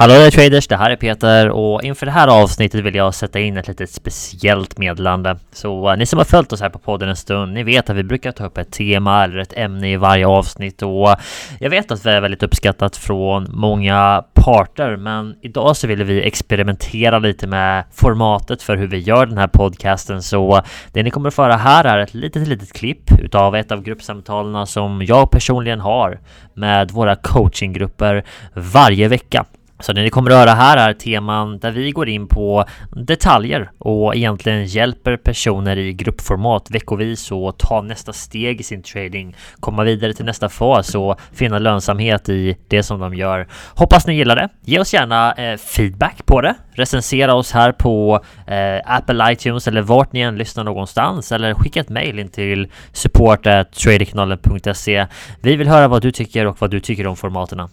Hallå där traders, det här är Peter och inför det här avsnittet vill jag sätta in ett litet speciellt meddelande. Så eh, ni som har följt oss här på podden en stund, ni vet att vi brukar ta upp ett tema eller ett ämne i varje avsnitt och eh, jag vet att det är väldigt uppskattat från många parter, men idag så ville vi experimentera lite med formatet för hur vi gör den här podcasten. Så eh, det ni kommer att föra här är ett litet, litet klipp utav ett av gruppsamtalen som jag personligen har med våra coachinggrupper varje vecka. Så det ni kommer att höra här är teman där vi går in på detaljer och egentligen hjälper personer i gruppformat veckovis och ta nästa steg i sin trading, komma vidare till nästa fas och finna lönsamhet i det som de gör. Hoppas ni gillar det. Ge oss gärna eh, feedback på det. Recensera oss här på eh, Apple iTunes eller vart ni än lyssnar någonstans eller skicka ett mail in till support.tradingkanalen.se. Vi vill höra vad du tycker och vad du tycker om formaterna.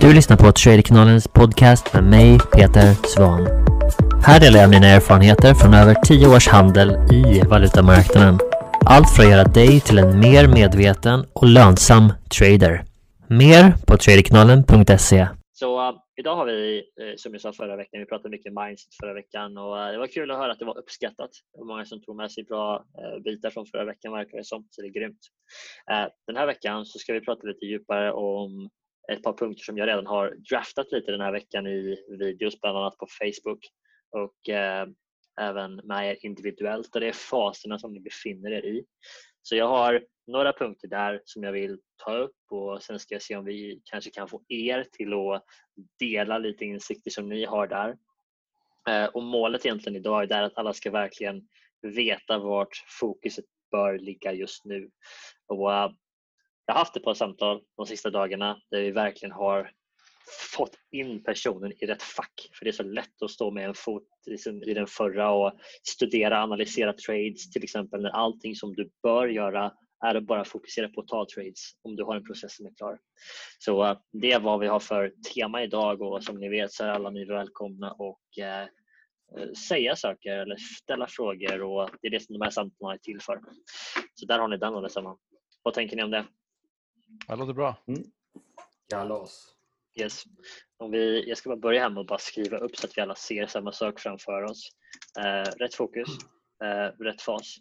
Du lyssnar på Traderkanalens podcast med mig, Peter Svan. Här delar jag mina erfarenheter från över 10 års handel i valutamarknaden. Allt för att göra dig till en mer medveten och lönsam trader. Mer på traderkanalen.se. Så uh, idag har vi, uh, som jag sa förra veckan, vi pratade mycket mindset förra veckan och uh, det var kul att höra att det var uppskattat. Det var många som tog med sig bra bitar från förra veckan verkar det som, så det är grymt. Den här veckan så ska vi prata lite djupare om ett par punkter som jag redan har draftat lite den här veckan i videos, bland annat på Facebook och eh, även med er individuellt och det är faserna som ni befinner er i. Så jag har några punkter där som jag vill ta upp och sen ska jag se om vi kanske kan få er till att dela lite insikter som ni har där. Eh, och målet egentligen idag är att alla ska verkligen veta vart fokuset bör ligga just nu. Och eh, jag har haft ett par samtal de sista dagarna där vi verkligen har fått in personen i rätt fack. För det är så lätt att stå med en fot i den förra och studera, analysera trades till exempel när allting som du bör göra är att bara fokusera på att ta trades om du har en process som är klar. Så eh, det är vad vi har för tema idag och som ni vet så är alla ni välkomna och eh, eh, säga saker eller ställa frågor och det är det som de här samtalen är till för. Så där har ni den allesammans. Vad tänker ni om det? Det låter bra. Mm. Kalas. Yes. Om vi, jag ska bara börja här med att bara skriva upp så att vi alla ser samma sak framför oss. Eh, rätt fokus, eh, rätt fas.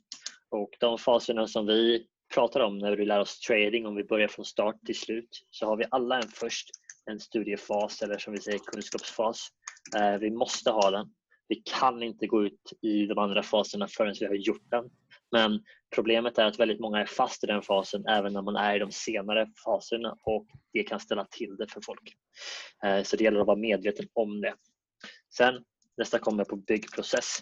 Och de faserna som vi pratar om när vi lär oss trading, om vi börjar från start till slut, så har vi alla en först en studiefas eller som vi säger kunskapsfas. Eh, vi måste ha den. Vi kan inte gå ut i de andra faserna förrän vi har gjort den. Men problemet är att väldigt många är fast i den fasen även när man är i de senare faserna och det kan ställa till det för folk. Eh, så det gäller att vara medveten om det. Sen nästa kommer på byggprocess.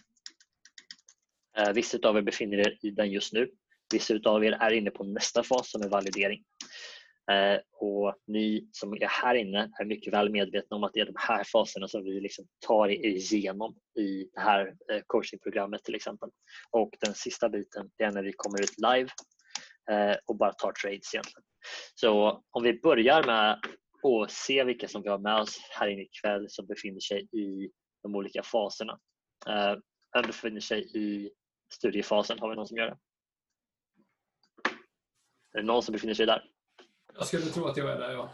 Eh, vissa av er befinner er i den just nu. Vissa av er är inne på nästa fas som är validering. Eh, och ni som är här inne är mycket väl medvetna om att det är de här faserna som vi liksom tar igenom i det här eh, coachingprogrammet till exempel. Och den sista biten är när vi kommer ut live eh, och bara tar trades egentligen. Så om vi börjar med att se vilka som vi har med oss här inne ikväll som befinner sig i de olika faserna. Vem befinner sig i studiefasen? Har vi någon som gör det? Är det någon som befinner sig där? Jag skulle tro att jag är där, ja.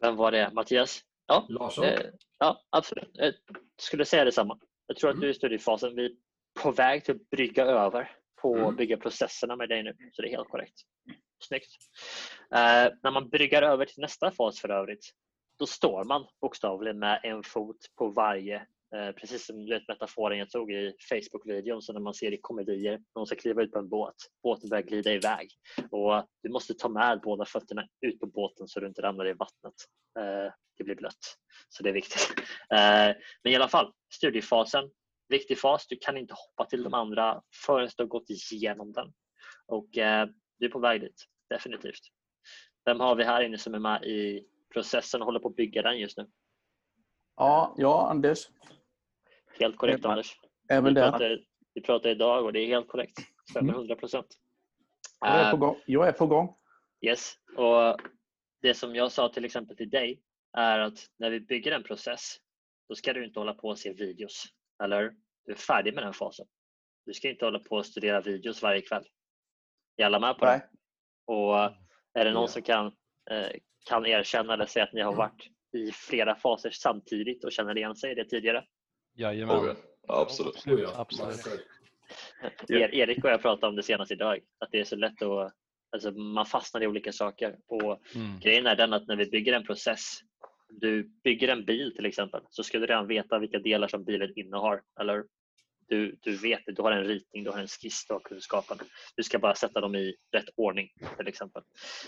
Vem var det? Mattias? Ja, Larsson? Eh, ja, absolut. Jag skulle säga detsamma. Jag tror mm. att du är i studiefasen. Vi är på väg till att brygga över på mm. att bygga processerna med dig nu, så det är helt korrekt. Snyggt. Eh, när man bryggar över till nästa fas för övrigt, då står man bokstavligen med en fot på varje Eh, precis som vet, metaforen jag tog i Facebook-videon, så när man ser i komedier, någon ska kliva ut på en båt, båten börjar glida iväg och du måste ta med båda fötterna ut på båten så du inte ramlar i vattnet. Eh, det blir blött, så det är viktigt. Eh, men i alla fall, studiefasen, viktig fas. Du kan inte hoppa till de andra förrän du har gått igenom den och eh, du är på väg dit, definitivt. Vem har vi här inne som är med i processen och håller på att bygga den just nu? Ja, ja Anders. Helt korrekt Anders. Även vi, pratar, vi pratar idag och det är helt korrekt. Stämmer 100 mm. procent. Jag är på gång. Jag är på gång. Yes. Och det som jag sa till exempel till dig är att när vi bygger en process, då ska du inte hålla på och se videos. Eller Du är färdig med den fasen. du ska inte hålla på och studera videos varje kväll. Är alla med på Nej. det? Och är det någon Ja. som kan, eh, kan erkänna eller säga att ni har varit i flera faser samtidigt och känner igen sig i det tidigare? Jajamän. Oh, ja. Absolut. Oh, ja. Absolut. Er, Erik och jag pratade om det senast idag, att det är så lätt att alltså man fastnar i olika saker. Och Mm. Grejen är den att när vi bygger en process, du bygger en bil till exempel, så ska du redan veta vilka delar som bilen innehar. Eller du, du vet det, du har en ritning, du har en skiss, du har kunskapen. Du ska bara sätta dem i rätt ordning till exempel.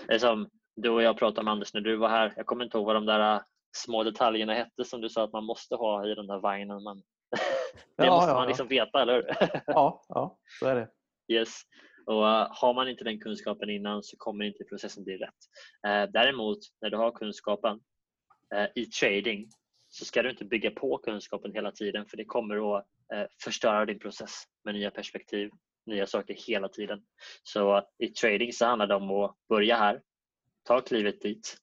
Det är som du och jag pratade om Anders när du var här. Jag kommer inte ihåg vad de där små detaljerna hette som du sa att man måste ha i den där vagnen. Men det Ja, måste ja, man ja. liksom veta, eller hur? Ja, ja, så är det. Yes. Och uh, har man inte den kunskapen innan så kommer inte processen bli rätt. Eh, däremot när du har kunskapen eh, i trading så ska du inte bygga på kunskapen hela tiden för det kommer att eh, förstöra din process med nya perspektiv, nya saker hela tiden. Så i trading så handlar det om att börja här, ta klivet dit,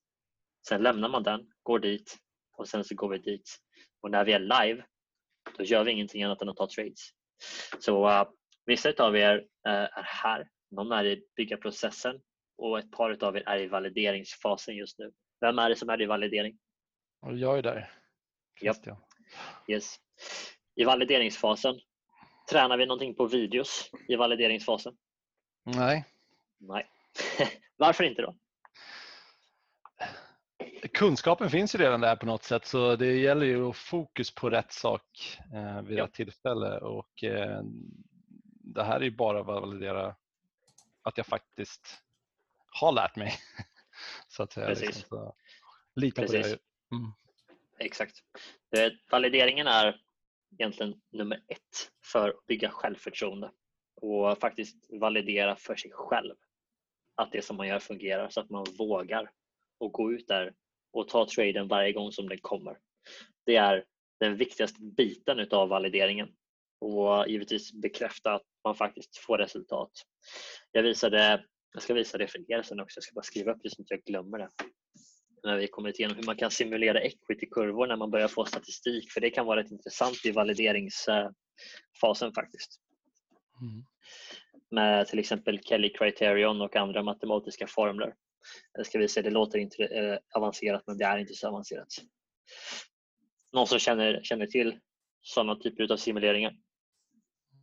sen lämnar man den, går dit och sen så går vi dit. Och när vi är live då gör vi ingenting annat än att ta trades. Så uh, Vissa av er eh, är här, någon är i byggarprocessen och ett par av er är i valideringsfasen just nu. Vem är det som är i validering? Jag är där. Christian. Yes. I valideringsfasen, tränar vi någonting på videos i valideringsfasen? Nej, Nej. Varför inte då? Kunskapen finns ju redan där på något sätt så det gäller ju att fokus på rätt sak eh, vid Ja. rätt tillfälle och eh, det här är ju bara att validera att jag faktiskt har lärt mig. så att säga. Precis. Liksom, så lita på Precis. det. Mm. Exakt. Valideringen är egentligen nummer ett för att bygga självförtroende och faktiskt validera för sig själv att det som man gör fungerar så att man vågar och gå ut där och ta traden varje gång som den kommer. Det är den viktigaste biten utav valideringen och givetvis bekräfta att man faktiskt får resultat. Jag visade, jag ska visa det för er sen också, jag ska bara skriva upp det så att jag glömmer det när vi kommer igenom hur man kan simulera equity-kurvor när man börjar få statistik för det kan vara rätt intressant i valideringsfasen faktiskt. Mm. Med till exempel Kelly Criterion och andra matematiska formler. Ska visa, det låter inte eh, avancerat men det är inte så avancerat. Någon som känner, känner till sådana typer av simuleringar?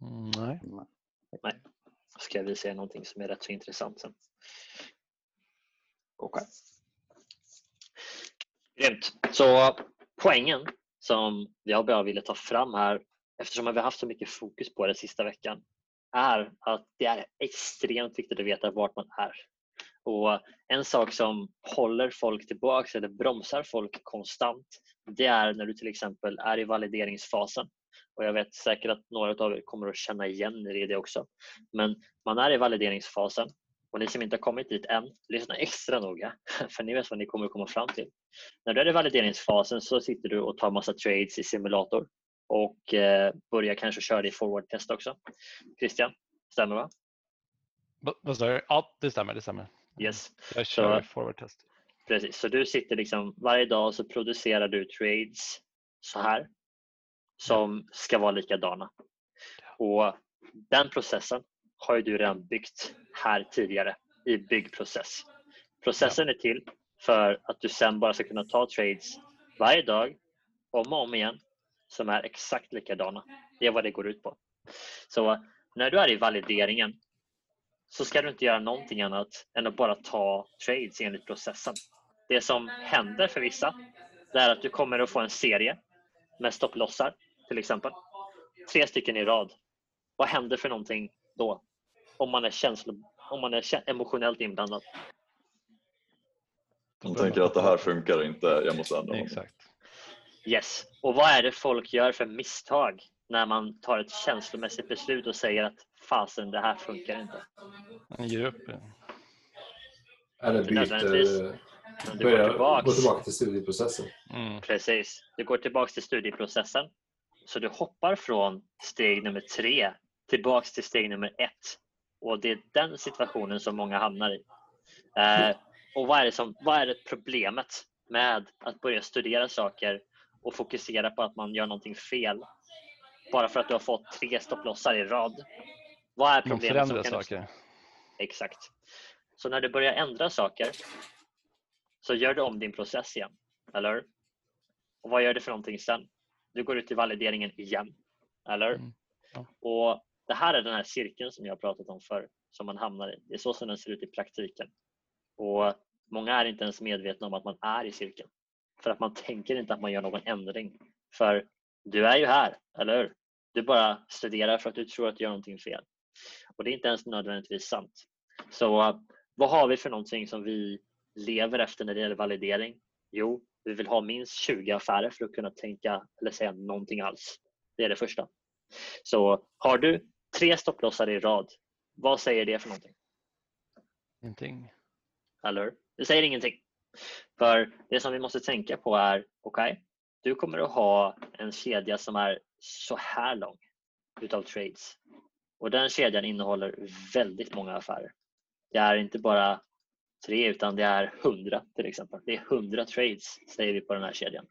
Mm, nej. ska jag visa er någonting som är rätt så intressant sen. Okej. Grymt. Så poängen som jag bara ville ta fram här eftersom vi har haft så mycket fokus på det sista veckan är att det är extremt viktigt att veta vart man är. Och En sak som håller folk tillbaka eller bromsar folk konstant det är när du till exempel är i valideringsfasen. Och Jag vet säkert att några av er kommer att känna igen er i det också. Men man är i valideringsfasen och ni som inte har kommit dit än, lyssna extra noga för ni vet vad ni kommer att komma fram till. När du är i valideringsfasen så sitter du och tar massa trades i simulator och eh, börjar kanske köra i forward-test också. Christian, stämmer va? Va- Vad sa du? Ja, det stämmer. Det stämmer. Yes. Jag kör Så- forward test. Precis, så du sitter liksom varje dag så producerar du trades så här som ska vara likadana. Och den processen har ju du redan byggt här tidigare i byggprocess. Processen är till för att du sen bara ska kunna ta trades varje dag om och om igen som är exakt likadana. Det är vad det går ut på. Så när du är i valideringen så ska du inte göra någonting annat än att bara ta trades enligt processen. Det som händer för vissa det är att du kommer att få en serie med stopplossar till exempel. Tre stycken i rad. Vad händer för någonting då? Om man är, känslo, om man är emotionellt inblandad. De tänker att det här funkar inte, jag måste ändra någonting. Exakt. Yes. Och vad är det folk gör för misstag när man tar ett känslomässigt beslut och säger att fasen, det här funkar inte. Han ger upp. Eller byter, Men du går börjar tillbaks. gå tillbaka till studieprocessen. Mm. Precis. Du går tillbaks till studieprocessen. Så du hoppar från steg nummer tre tillbaks till steg nummer ett. Och det är den situationen som många hamnar i. Eh, och vad är, det som, vad är det problemet med att börja studera saker och fokusera på att man gör någonting fel? bara för att du har fått tre stopplossar i rad. Vad är problemet? förändrar som kan uppstå? saker. Exakt. Så när du börjar ändra saker så gör du om din process igen, eller? Och vad gör du för någonting sen? Du går ut i valideringen igen, eller? Mm, ja. Och det här är den här cirkeln som jag har pratat om för som man hamnar i. Det är så som den ser ut i praktiken. Och många är inte ens medvetna om att man är i cirkeln. För att man tänker inte att man gör någon ändring. För du är ju här, eller hur? Du bara studerar för att du tror att du gör någonting fel. Och det är inte ens nödvändigtvis sant. Så uh, vad har vi för någonting som vi lever efter när det gäller validering? Jo, vi vill ha minst 20 affärer för att kunna tänka eller säga någonting alls. Det är det första. Så har du tre stopplossar i rad, vad säger det för någonting? Ingenting. Eller? Det säger ingenting. För det som vi måste tänka på är, okej, du kommer att ha en kedja som är så här lång utav trades. Och den kedjan innehåller väldigt många affärer. Det är inte bara tre utan det är hundra till exempel. Det är hundra trades säger vi på den här kedjan.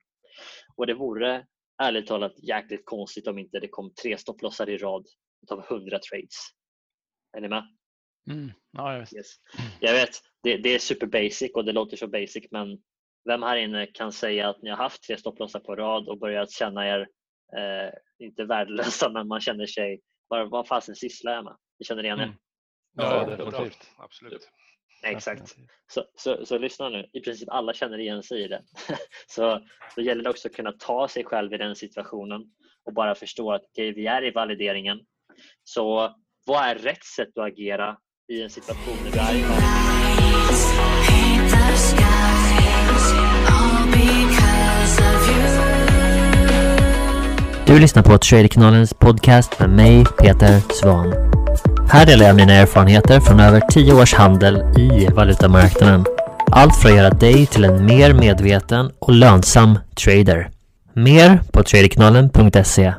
Och det vore ärligt talat jäkligt konstigt om inte det kom tre stopplossar i rad utav hundra trades. Är ni med? Mm. Ja, jag vet. Yes. Jag vet, det, det är super basic och det låter så basic men vem här inne kan säga att ni har haft tre stopplossar på rad och börjat känna er, eh, inte värdelösa, men man känner sig, vad, vad fasen sysslar jag med? Ni känner igen er? Mm. Ja, Ja, definitivt. Absolut. Exakt. Så, så, så lyssna nu, i princip alla känner igen sig i det. så då gäller det också att kunna ta sig själv i den situationen och bara förstå att okay, vi är i valideringen. Så vad är rätt sätt att agera i en situation där vi är i valideringen? Du lyssnar på Traderkanalens podcast med mig, Peter Svan. Här delar jag mina erfarenheter från över 10 års handel i valutamarknaden. Allt för att göra dig till en mer medveten och lönsam trader. Mer på traderkanalen.se